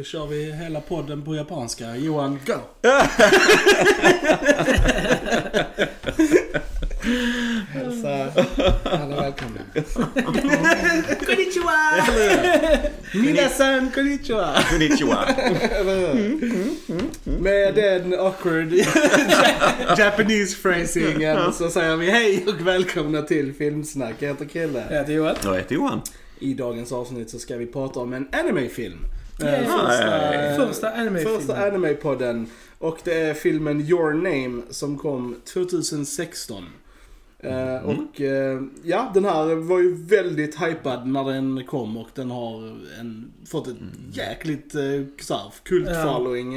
Då kör vi hela podden på japanska. Johan, go! Hälsa alla välkomna. konnichiwa! Minasan konnichiwa! Konnichiwa. Med den awkward Japanese phrasingen så säger vi hej och välkomna till Filmsnack. Jag heter Kille. Jag heter Joel. Jag heter Johan. I dagens avsnitt så ska vi prata om en animefilm. Eh, Första. Första animepodden. Och det är filmen Your Name som kom 2016. Eh, och eh, ja, den här var ju väldigt hypad när den kom och den har en, fått ett jäkligt eh, så här, kult-following.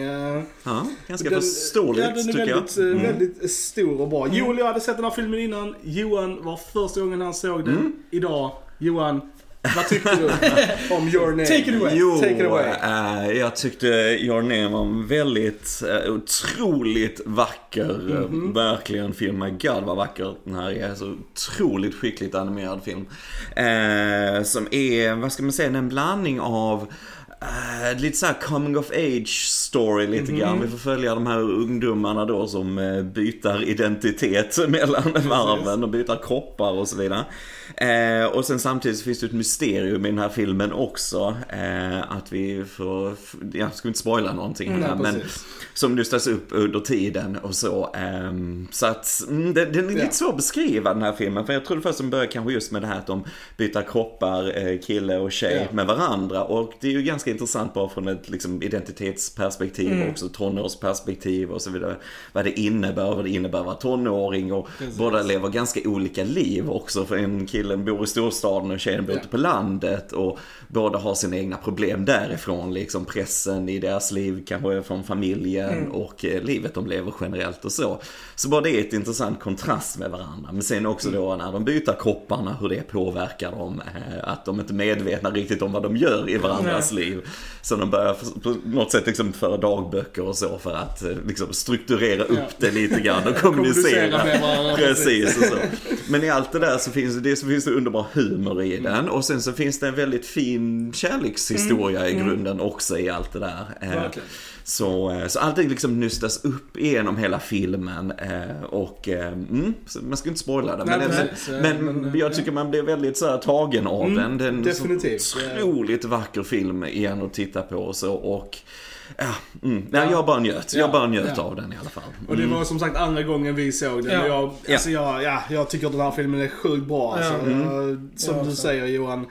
Ja, ganska den- förståeligt Ja, den är tycker väldigt, jag. Mm. väldigt stor och bra. Joel, jag hade sett den här filmen innan. Johan var första gången han såg den. Mm. Idag, Johan, vad tyckte du om Your Name? Take it away. Jo, Take it away. eh, jag tyckte Your Name var en väldigt uh, otroligt vacker, eh, Mhm. verkligen film. My God vad vacker den här är. Så otroligt skickligt animerad film. Eh, som är, vad ska man säga, en blandning av eh, lite såhär coming of age story lite Mhm. grann. Vi får följa de här ungdomarna då som uh, byter identitet mellan varven och byter kroppar och så vidare. Eh, och sen samtidigt så finns det ett mysterium i den här filmen också. Eh, att vi får, jag ska inte spoila någonting Nej, här, men som nystas upp under tiden och så. ehm, så att mm, den, den är lite Ja. svår att beskriva den här filmen. För jag trodde först den började kanske just med det här att de byter kroppar, eh, kille och tjej, Ja. med varandra. Och det är ju ganska intressant bara från ett liksom, identitetsperspektiv Mm. och också tonårsperspektiv och så vidare. Vad det innebär, vad det innebär att vara tonåring och Precis. båda lever ganska olika liv också. För en killen bor i storstaden och tjejen bor Ja. ute på landet. Och båda har sina egna problem därifrån. Liksom pressen i deras liv, kanske från familjen Mm. och eh, livet de lever generellt och så. Så bara det är ett intressant kontrast med varandra. Men sen också Mm. då när de byter kropparna, hur det påverkar dem. eh, Att de inte är medvetna riktigt om vad de gör i varandras liv. Så de börjar på något sätt liksom föra dagböcker och så för att eh, liksom strukturera upp Ja. det lite grann och Kommunicera Precis och så. Men i allt det där så finns det, så finns det underbar humor i den. Och sen så finns det en väldigt fin kärlekshistoria i grunden också i allt det där. Eh, Verkligen. Så, eh, så allting liksom nystas upp genom hela filmen. Och mm, man ska inte spoila det. Nej, Men, men, men men, jag tycker man blir väldigt så här, tagen av Mm, den. Det är en definitivt. otroligt vacker film igen att titta på och så. Och ja, mm, nej, Ja. jag bara njöt. Ja, Jag bara njöt ja. av den i alla fall. Och det var som sagt andra gången vi såg den. Ja. Och jag, Ja. alltså jag, ja, jag tycker att den här filmen är sjukt bra. Ja. Alltså, Jag- som Ja, du säger Johan.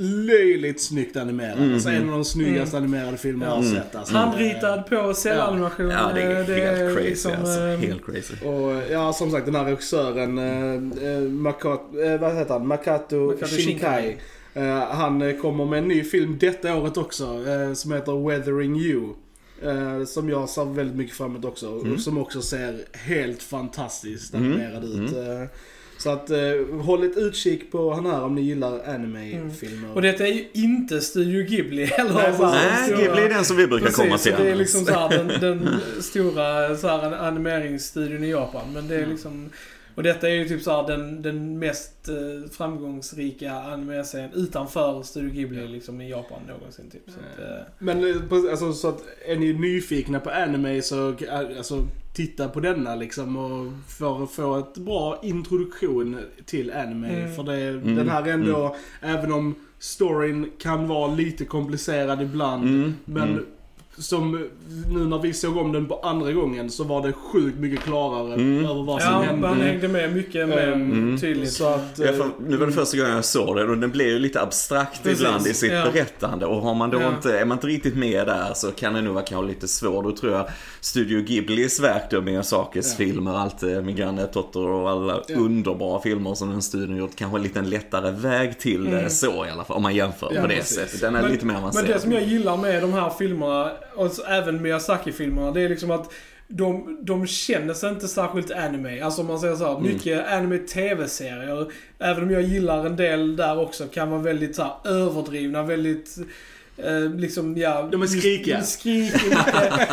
Löjligt snyggt animerad. Mm. Alltså en av de snyggaste animerade filmer jag har Mm. sett. Alltså. Handritad på cellanimation. Ja, det är eh, helt crazy liksom, alltså. eh, Helt crazy. Och ja, som sagt den här regissören, eh, Makoto, eh, vad heter han? Makato, Makato Shinkai. Eh, han eh, kommer med en ny film detta året också, eh, som heter Weathering You. Eh, som jag ser väldigt mycket fram emot också. Mm. Och som också ser helt fantastiskt Mm, animerad ut. Eh, så att eh, håll ett utkik på han här om ni gillar anime-filmer. Och detta är ju inte Studio Ghibli heller. Nej, så här, Nej, stora- Ghibli är den som vi brukar Precis, komma till så det är liksom så här, den, den stora så här, animeringsstudion i Japan. Men det är Mm. liksom... Och detta är ju typ så här, den, den mest eh, framgångsrika animerserien utanför Studio Ghibli liksom, i Japan någonsin. Typ. Så att, eh, Men eh, alltså, så att är ni nyfikna på anime så eh, alltså, titta på denna liksom och för att få ett bra introduktion till anime. Mm. För det, den här är ändå, även om storyn kan vara lite komplicerad ibland. Mm, Men mm. Som nu när vi såg om den på andra gången så var det sjukt mycket klarare Mm. över vad som ja, hände. man hängde med mycket mer Mm. tydligt. Så att, Ja, eh, för nu var det första gången jag såg den och den blir ju lite abstrakt Precis, ibland i sitt ja. berättande. Och har man då Ja. inte, är man inte riktigt med där så kan det nog vara kanske lite svårt. Då tror jag Studio Ghiblis verk då, Miyazakis Ja. filmer, allt eh, Min granne Totoro och alla Ja. underbara filmer som den studion gjort. Kanske en liten lättare väg till Mm. så i alla fall. Om man jämför Ja, på det precis. sättet. Den är Men- lite mer avancerad. Men det som jag gillar med de här filmerna, och så även Miyazaki-filmerna, det är liksom att de, de känner sig inte särskilt anime. Alltså om man säger så här, Mm. mycket anime tv-serier, även om jag gillar en del där också, kan vara väldigt så här, överdrivna, väldigt eh, liksom, ja... De är skrikiga. Skrikiga.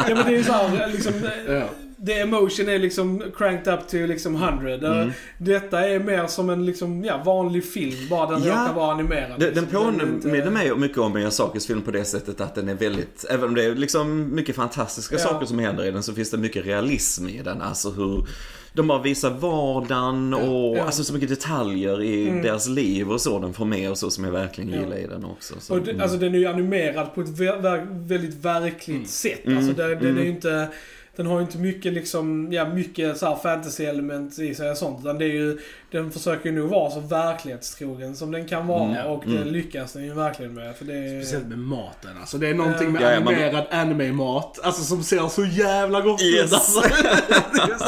ja men det är så här, liksom, eh, Ja. The emotion är liksom cranked up to liksom 100. Mm. Detta är mer som en liksom, ja, vanlig film, bara den Ja. råkar vara animerad. Den, den liksom. är påminner inte- mig mycket om Miyazakis film på det sättet att den är väldigt, även om det är liksom mycket fantastiska Ja. saker som händer i den så finns det mycket realism i den. Alltså hur de bara visar vardagen och Ja. alltså så mycket detaljer i Mm. deras liv och så den får med och så som jag verkligen Ja. gillar i den också. Så, Och det, mm. alltså den är ju animerad på ett ver- ver- väldigt verkligt sätt. Mm, Alltså det, den mm. är ju inte... Den har ju inte mycket liksom, ja mycket så här fantasy-element i sig och sånt. Utan det är ju, den försöker ju nog vara så verklighetstrogen som den kan vara. Mm, och det mm. lyckas den ju verkligen med. För det är, Speciellt med maten alltså. Det är någonting med Ja, ja, man- animerad anime-mat. Alltså som ser så jävla gott ut Yes. alltså.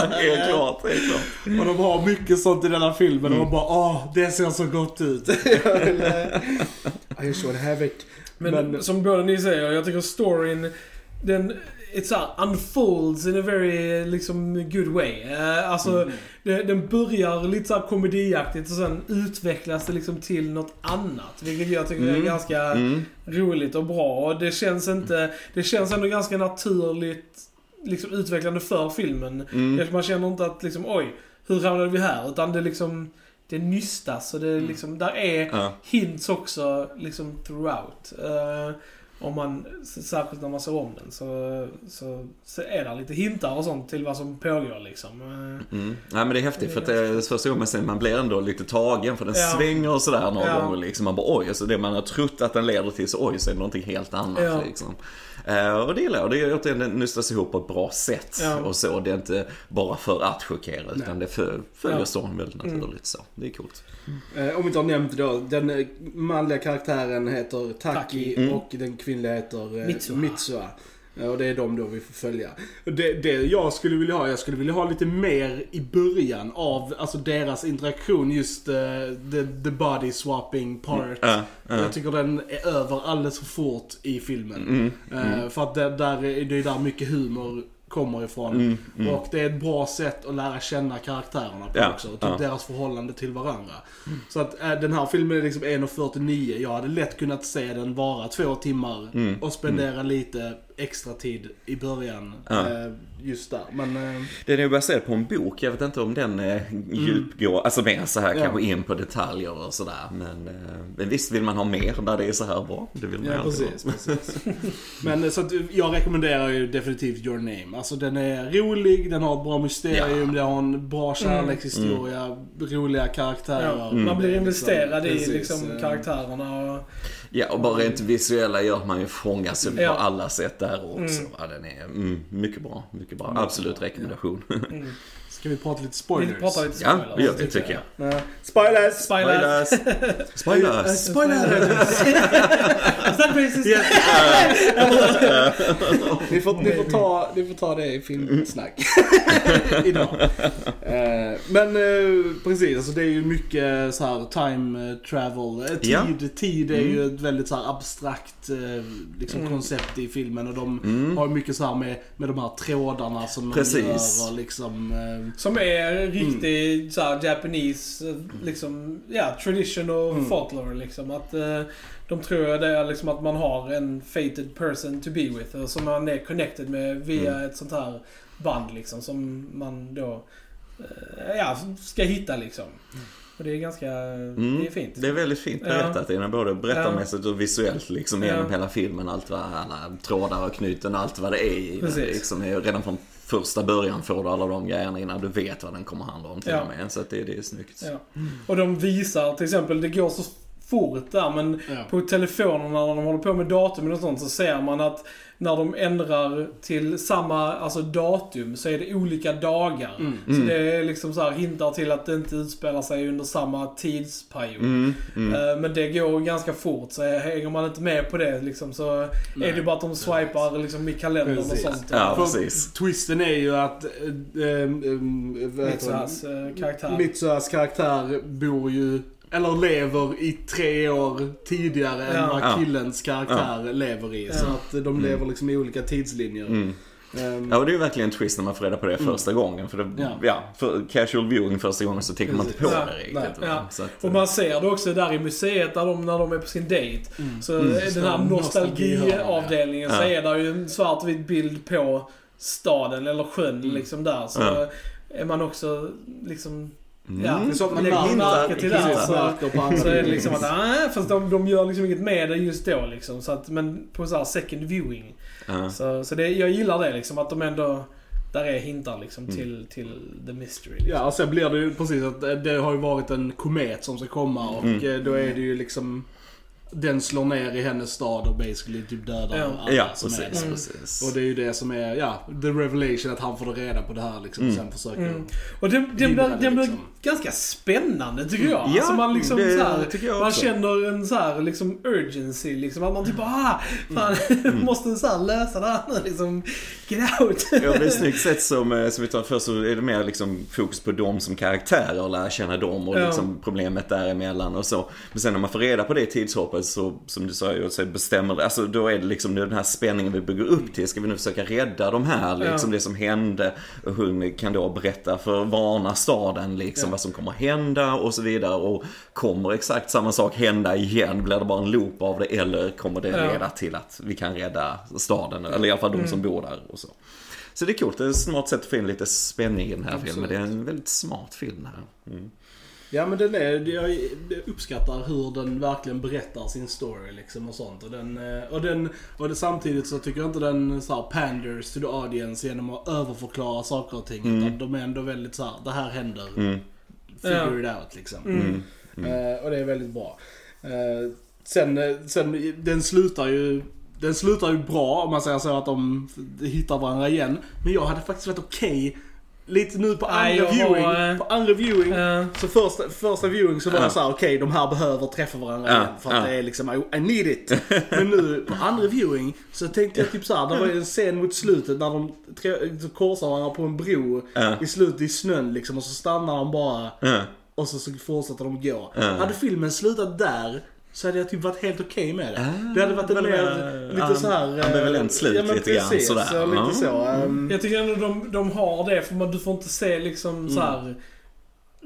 Det är klart, helt klart. Och de har mycket sånt i den här filmen och Mm. de bara åh, det ser så gott ut. I should have it. men, Men- som båda ni säger, jag tycker storyn, den it så här unfolds in a very liksom good way. Eh, alltså, Mm. det, den börjar lite så här komediaktigt och sen utvecklas det liksom till något annat. Vilket jag tycker är Mm. ganska Mm. roligt och bra. Och det känns inte, det känns ändå ganska naturligt liksom utvecklande för filmen. Mm. Man känner inte att liksom, oj, hur hamnade vi här? Utan det liksom, det nystas och det är liksom, där är Ja. hints också liksom throughout. Eh, om man, särskilt när man ser om den, så, så, så är det lite hintar och sånt till vad som pågår liksom. Eh, Mm. Nej men det är häftigt för att det är första gången sen man blir ändå lite tagen för den Ja. svänger och sådär några Ja. gånger liksom. Man bara oj, alltså det man har trott att den leder till så oj så är det någonting helt annat Ja. liksom. Eh, och det gillar jag. Det är återigen den nystas ihop på ett bra sätt. Ja. Och så. Det är inte bara för att chockera utan det för, följer Ja. storyn väldigt Mm. naturligt så. Det är coolt. Eh, om vi inte har nämnt det då. Den eh, manliga karaktären heter Taki, Taki. Mm. och den kvinnliga heter eh. Mitsuha. Eh, Och det är de då vi får följa. Det, det jag skulle vilja ha, jag skulle vilja ha lite mer i början av alltså deras interaktion. Just eh, the, the body swapping part. Ja, ja. Jag tycker den är över alldeles för fort i filmen. Mm, Eh, För att det, där är, det är där mycket humor kommer ifrån. Mm, mm. Och det är ett bra sätt att lära känna karaktärerna på Ja, också. Typ ja. deras förhållande till varandra. Så att äh, den här filmen är liksom 1.49. Jag hade lätt kunnat se den vara två timmar Mm, och spendera lite extra tid i början. Ja. eh, just där. Men eh, Den är ju baserad på en bok. Jag vet inte om den är djupgår, alltså mer så här Mm. Ja. kanske in på detaljer och sådär. Men, eh, men visst vill man ha mer när det är så här bra. Det vill man ja, precis, precis. Men eh, så att jag rekommenderar ju definitivt Your Name. Alltså den är rolig, den har ett bra mysterium, den har en bra kärlekshistoria, roliga karaktärer. ja, Man blir Liksom, investerad i precis, liksom eh, karaktärerna och... Ja, och bara rent visuella gör man ju fångas Ja. på alla sätt där också. Mm. Ja, den är mm, mycket bra. Mycket bra. Absolut rekommendation. Mm. Ska vi prata lite spoilers? Vi pratar lite Ja, spoilers. det gör vi, tycker jag. Eh, spoilers! Spoilers! Spoilers! Spoilers! Racist! ni, får, ni, får ta, ni får ta det i filmsnack. Idag. Eh, men eh, precis, alltså det är ju mycket så här time eh, travel. Tid, Ja. tid är ju ett väldigt så här abstrakt liksom, Mm. koncept i filmen. Och de Mm. har ju mycket så här med, med de här trådarna som Precis. man gör och liksom... Eh, Som är Mm. riktig så här, Japanese, eh, liksom, ja, tradition och Mm. folklore liksom. Att eh, de tror det är liksom att man har en fated person to be with. Och som man är connected med via Mm. ett sånt här band liksom. Som man då, eh, ja, ska hitta liksom. Och det är ganska, det är fint. Mm. Det är väldigt fint Ja. berättat ja. både berättarmässigt och visuellt liksom Ja. genom hela filmen. Allt vad, alla trådar och knuten, allt vad det är i. Precis. Liksom, är ju redan från första början får du alla de grejerna innan du vet vad den kommer handla om till Ja. och med. Så att det, det är snyggt. Ja. Och de visar till exempel, det går så fort där men ja. på telefonerna när de håller på med datum och sånt så ser man att när de ändrar till samma alltså datum så är det olika dagar. Mm. Så Mm. det är liksom så här hintar till att det inte utspelar sig under samma tidsperiod. Mm, mm. Eh, Men det går ganska fort så hänger man inte med på det liksom så Nej. är det bara att de swipar liksom i kalendern och Precis. sånt. Ja, För precis. Twisten är ju att... heter det? Mitsuhas karaktär. Mitsuhas karaktär bor ju, eller lever i tre år tidigare än Ja. vad Ja. killens karaktär lever i. Så Ja. att de lever liksom i olika tidslinjer. Mm. Ehm, Ja, och det är ju verkligen en twist när man får reda på det första gången. För det, ja. Ja. för casual viewing första gången så tänker man inte på Precis. det Ja, riktigt. ja. Så att, Och man ser det också där i museet där de, när de är på sin dejt. Så Mm. den här nostalgiavdelningen så ja. är där ju en svartvit bild på staden eller sjön liksom där så Ja. är man också liksom Mm. Ja, Det är så att man lägger märker- märke till det. Så, så är det liksom att, ah, fast de, de gör liksom inget med det just då liksom. Så att, men på så här second viewing. Ja. Så, så det, jag gillar det liksom, att de ändå, där är hintar liksom Mm. till, till the mystery. Liksom. Ja, och sen blir det ju precis att eh, det har ju varit en komet som ska komma och Mm. eh, då är det ju liksom den slår ner i hennes stad och basically typ dödar Ja. alla Ja, som är precis, där. precis. Och det är ju det som är, ja, the revelation att han får reda på det här liksom. Mm. Sen försöker Mm. Och den, den, blir, den blir liksom. ganska spännande tycker jag. Ja, alltså man liksom det så här, Man känner en så här liksom urgency liksom. Att man typ bara, ah, fan, Mm. måste så här lösa det här nu liksom. Get out. Ja, det är snyggt sett som, som vi tar först så är det mer liksom fokus på dem som karaktärer och lära känna dem och Ja. liksom problemet däremellan och så. Men sen när man får reda på det tidshoppet så, som du sa, så bestämmer alltså då är det liksom den här spänningen vi bygger upp till. Ska vi nu försöka rädda de här, liksom Ja. det som hände? Och hon kan då berätta för varna staden liksom Ja. vad som kommer hända och så vidare. Och kommer exakt samma sak hända igen? Blir det bara en loop av det eller kommer det Ja. leda till att vi kan rädda staden? Eller i alla fall de som bor där och så. Så det är coolt, det är ett smart sätt att få in lite spänning i den här Absolut. filmen. Det är en väldigt smart film här. Mm. Ja men den är, jag uppskattar hur den verkligen berättar sin story liksom och sånt. Och, den, eh, och, den, och det, samtidigt så tycker jag inte den så här panders to the audience genom att överförklara saker och ting. Mm. Utan de är ändå väldigt så här, det här händer. Mm. Figure it out liksom. Mm. Eh, och det är väldigt bra. Eh, sen, sen, den slutar ju den slutar ju bra om man säger så att de hittar varandra igen. Men jag hade faktiskt varit okej lite nu på andra jag viewing. var, eh, På andra viewing. Ja. Så första, första viewing så var Ja. jag såhär, okej de här behöver träffa varandra Ja, igen. För att ja. det är liksom, I, I need it. Men nu på andra viewing så tänkte jag typ såhär, det var ju en scen mot slutet när de korsar varandra på en bro. Ja. I slutet i snön liksom och så stannar de bara. Ja. Och så, så fortsätter de gå. Ja. Hade filmen slutat där så hade jag typ varit helt okej med det. Ah, det hade varit en mer, eh, lite am- så här... eh, ambivalent slut ja, lite grann sådär. Så, lite Ja. så. ehm, Jag tycker ändå de, de har det, för man, du får inte se liksom så här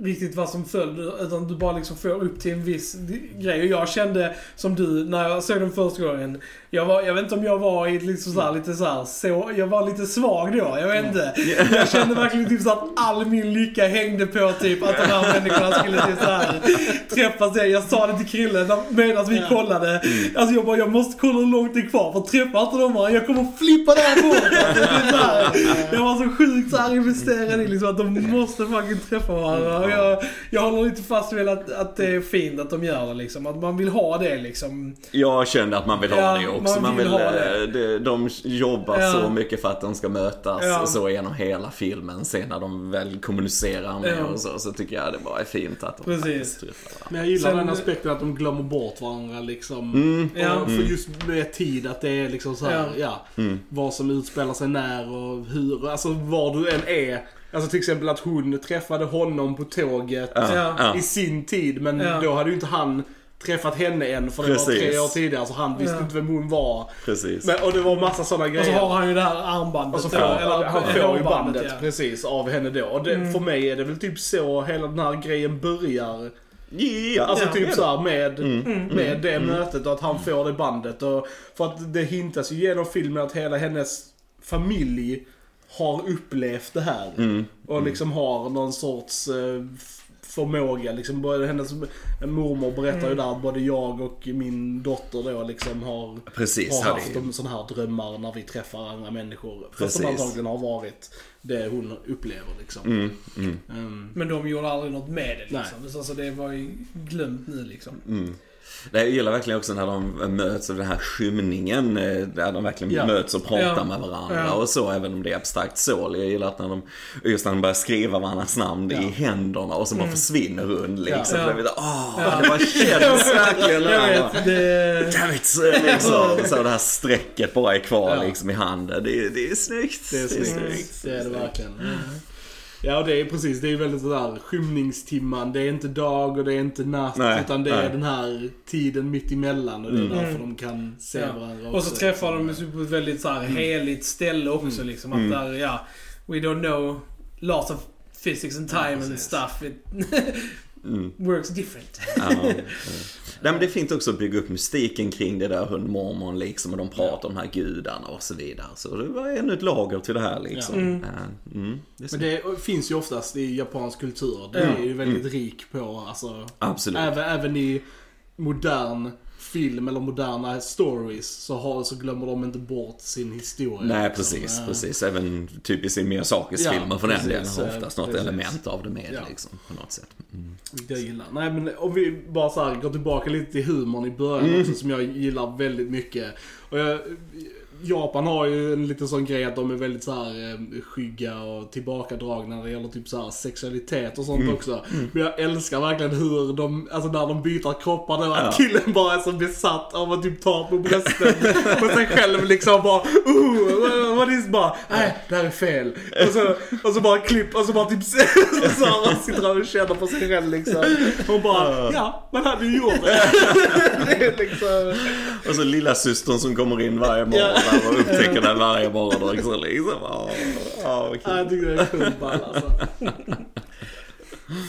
riktigt vad som följer, utan du bara liksom får upp till en viss grej. Och jag kände som du, när jag såg den första gången, jag, var, jag vet inte om jag var i liksom så här, lite så, här, så jag var lite svag då, jag vet inte. Jag kände verkligen typ så att all min lycka hängde på typ att de här människorna skulle typ så här träffas. Jag sa det till Krille medan vi kollade. Alltså jag bara, jag måste kolla hur långt det är kvar, för träffar inte de varandra, jag kommer flippa där bort. Alltså, här, jag var så sjukt så här investerad i liksom att de måste fucking träffa varandra. Jag, jag håller lite fast vid att, att det är fint att de gör det liksom. Att man vill ha det liksom. Jag kände att man vill ha Ja, det också. man Man vill vill, ha det. eh, det. De jobbar Ja. så mycket för att de ska mötas Ja. så genom hela filmen. Sen när de väl kommunicerar med Ja. och så, så tycker jag det bara är fint att de Precis. träffar. Men jag gillar Sen- den aspekten att de glömmer bort varandra liksom. Mm. Ja. Och för just med tid att det är liksom så här, ja. Mm. Vad som utspelar sig när och hur, alltså var du än är. Alltså till exempel att hon träffade honom på tåget Ja. Ja. Ja. i sin tid. Men Ja. då hade ju inte han träffat henne än för det var Precis. tre år tidigare så han visste Ja. inte vem hon var. Precis. Men, och det var massa sådana Och så grejer. har han ju det här armbandet. Och så får, då, eller, han får ju bandet ja. precis av henne då. Och det, Mm. för mig är det väl typ så hela den här grejen börjar. Ja, Alltså ja, typ ja. såhär med, Mm. med det mötet och att han får det bandet. Och, för att det hintas ju genom filmen att hela hennes familj har upplevt det här. Mm. Och liksom har någon sorts eh, förmåga. Liksom, både hennes mormor berättar ju där att både jag och min dotter då liksom har, Precis, har haft sådana här drömmar när vi träffar andra människor. För Precis. som antagligen har varit det hon upplever liksom. Mm, mm, Ehm, Men de gjorde aldrig något med det Nej. liksom. Så, så det var ju glömt nu liksom. Mm. Nej, Jag gillar verkligen också när de möts av den här skymningen. eh, Där de verkligen Ja. möts och pratar Ja. med varandra Ja. och så. Även om det är abstrakt så. Jag gillar att när de, just när de börjar skriva varandras namn i händerna och så bara försvinner hon liksom. Ja. Blir, åh, det bara känns verkligen Jag vet, det... Damn it! Så, liksom, så det här strecket bara är kvar liksom i handen. Det, är- det är snyggt. Det är snyggt. Det är det verkligen. Ja, och det är precis. Det är väldigt sådär skymningstimman. Det är inte dag och det är inte natt. Nej, utan det är nej. den här tiden mitt emellan. Och det är Mm. därför de kan se Ja. varandra Och så också. träffar de sig på ett väldigt så här heligt ställe också liksom. Att Mm. där, ja, we don't know lots of physics and time and precis. stuff. It, works different. Ja, ja. Nej, men det är fint också att bygga upp mystiken kring det där hundmormon liksom och de pratar om de här gudarna och så vidare. Så det var ännu ett lager till det här liksom. Mm. Ja, Mm, det är så. Men det finns ju oftast i japansk kultur. Det är ju väldigt rik på, alltså. Absolut. Även, även i modern film eller moderna stories så, har, så glömmer de inte bort sin historia. Nej, liksom. precis, Eh, precis. Även typiskt i Miyazakis Ja, filmer för den delen har eh, oftast något precis. element av det med Ja. liksom, på något sätt. Mm. Jag gillar. Nej men om vi bara så här går tillbaka lite till humorn i början Mm. också som jag gillar väldigt mycket. Och jag, Japan har ju en liten sån grej att de är väldigt så här eh, skygga och tillbakadragna när det gäller typ så här sexualitet och Mm. sånt också. Men jag älskar verkligen hur de, alltså när de byter kroppar då, att Ja. killen bara är så besatt av att typ ta på brösten på sig själv liksom bara oh, vad är det bara, nej det här är fel. Och så, och så bara klipp och så bara typ man sitter och känner på sig själv liksom. Och bara, ja, man hade ju gjort det. det är liksom, Och så lilla systern som kommer in varje morgon Ja. och upptäcker det varje morgon också liksom. Ja, vad ja, kul. jag tycker det är sjukt ball alltså.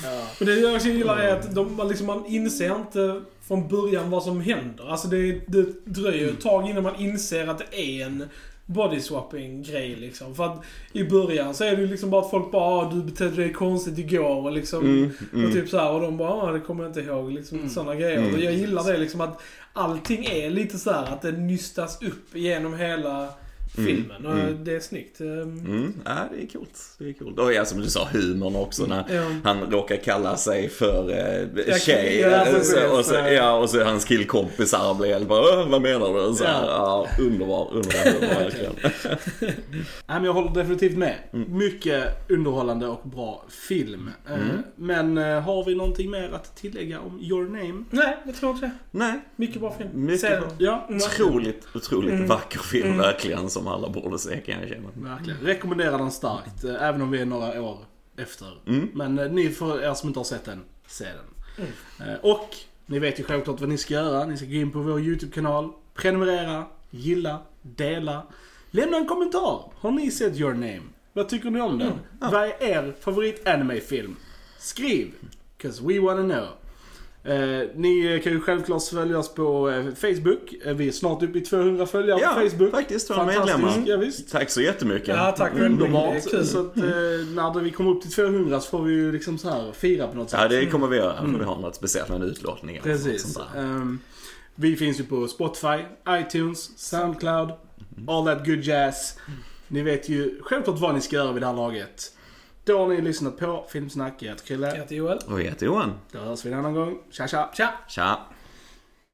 Ja. Men det jag också gillar är att de, man, liksom, man inser inte från början vad som händer. Alltså det, det dröjer ett tag innan man inser att det är en body swapping grej liksom. För att i början så är det ju liksom bara att folk bara ah, du betedde dig konstigt igår och liksom. Mm, mm. Och typ så här, och de bara ah, det kommer jag inte ihåg. Liksom Mm. sådana grejer. Mm. Och jag gillar det liksom att allting är lite så här att det nystas upp genom hela filmen. Och mm. det är snyggt. Ehm, Mm, ja, det är coolt. Det är coolt. Och ja, som du sa, humorn också när Ja. han råkar kalla sig för eh, Ja, tjej. ja, så, och, så, ja, och så hans killkompisar blir helt bara "Åh, vad menar du? Så här, ja. underbar, underbar humor verkligen. Nej men jag håller definitivt med. Mm. Mycket underhållande och bra film. Eh, Men eh, har vi någonting mer att tillägga om Your Name? Nej, jag tror inte det. Nej, Mycket bra film. Mycket Se den. bra. Ja, otroligt, otroligt Mm. vacker film Mm. verkligen som alla borde se kan jag känna. verkligen. Rekommenderar den starkt, eh, även om vi är några år efter. Mm. Men eh, ni för er som inte har sett den, se den. Eh, Och ni vet ju självklart vad ni ska göra. Ni ska gå in på vår YouTube-kanal, prenumerera, gilla, dela. Lämna en kommentar. Har ni sett Your Name? Vad tycker ni om den? Vad är er favorit anime-film? Skriv! 'Cause we wanna know. Eh, ni kan ju självklart följa oss på eh, Facebook. Eh, vi är snart uppe i 200 följare Ja, på Facebook. faktiskt, två Fantastiskt, medlemmar. Ja, visst. Tack så jättemycket. Ja, tack. Underbart. Kul. Så att när vi kommer upp till 200 så får vi ju liksom så här fira på något sätt. Ja, det kommer vi göra. Får vi ha något speciellt med en utlåtning eller Precis. sånt där. Ehm, vi finns ju på Spotify, iTunes, Soundcloud, all that good jazz. Ni vet ju självklart vad ni ska göra vid det här laget. Då har ni lyssnat på Filmsnack. Jag heter Chrille. Jag heter Joel. Och jag heter Johan. Då hörs vi en annan gång. Tja tja! Tja! Tja.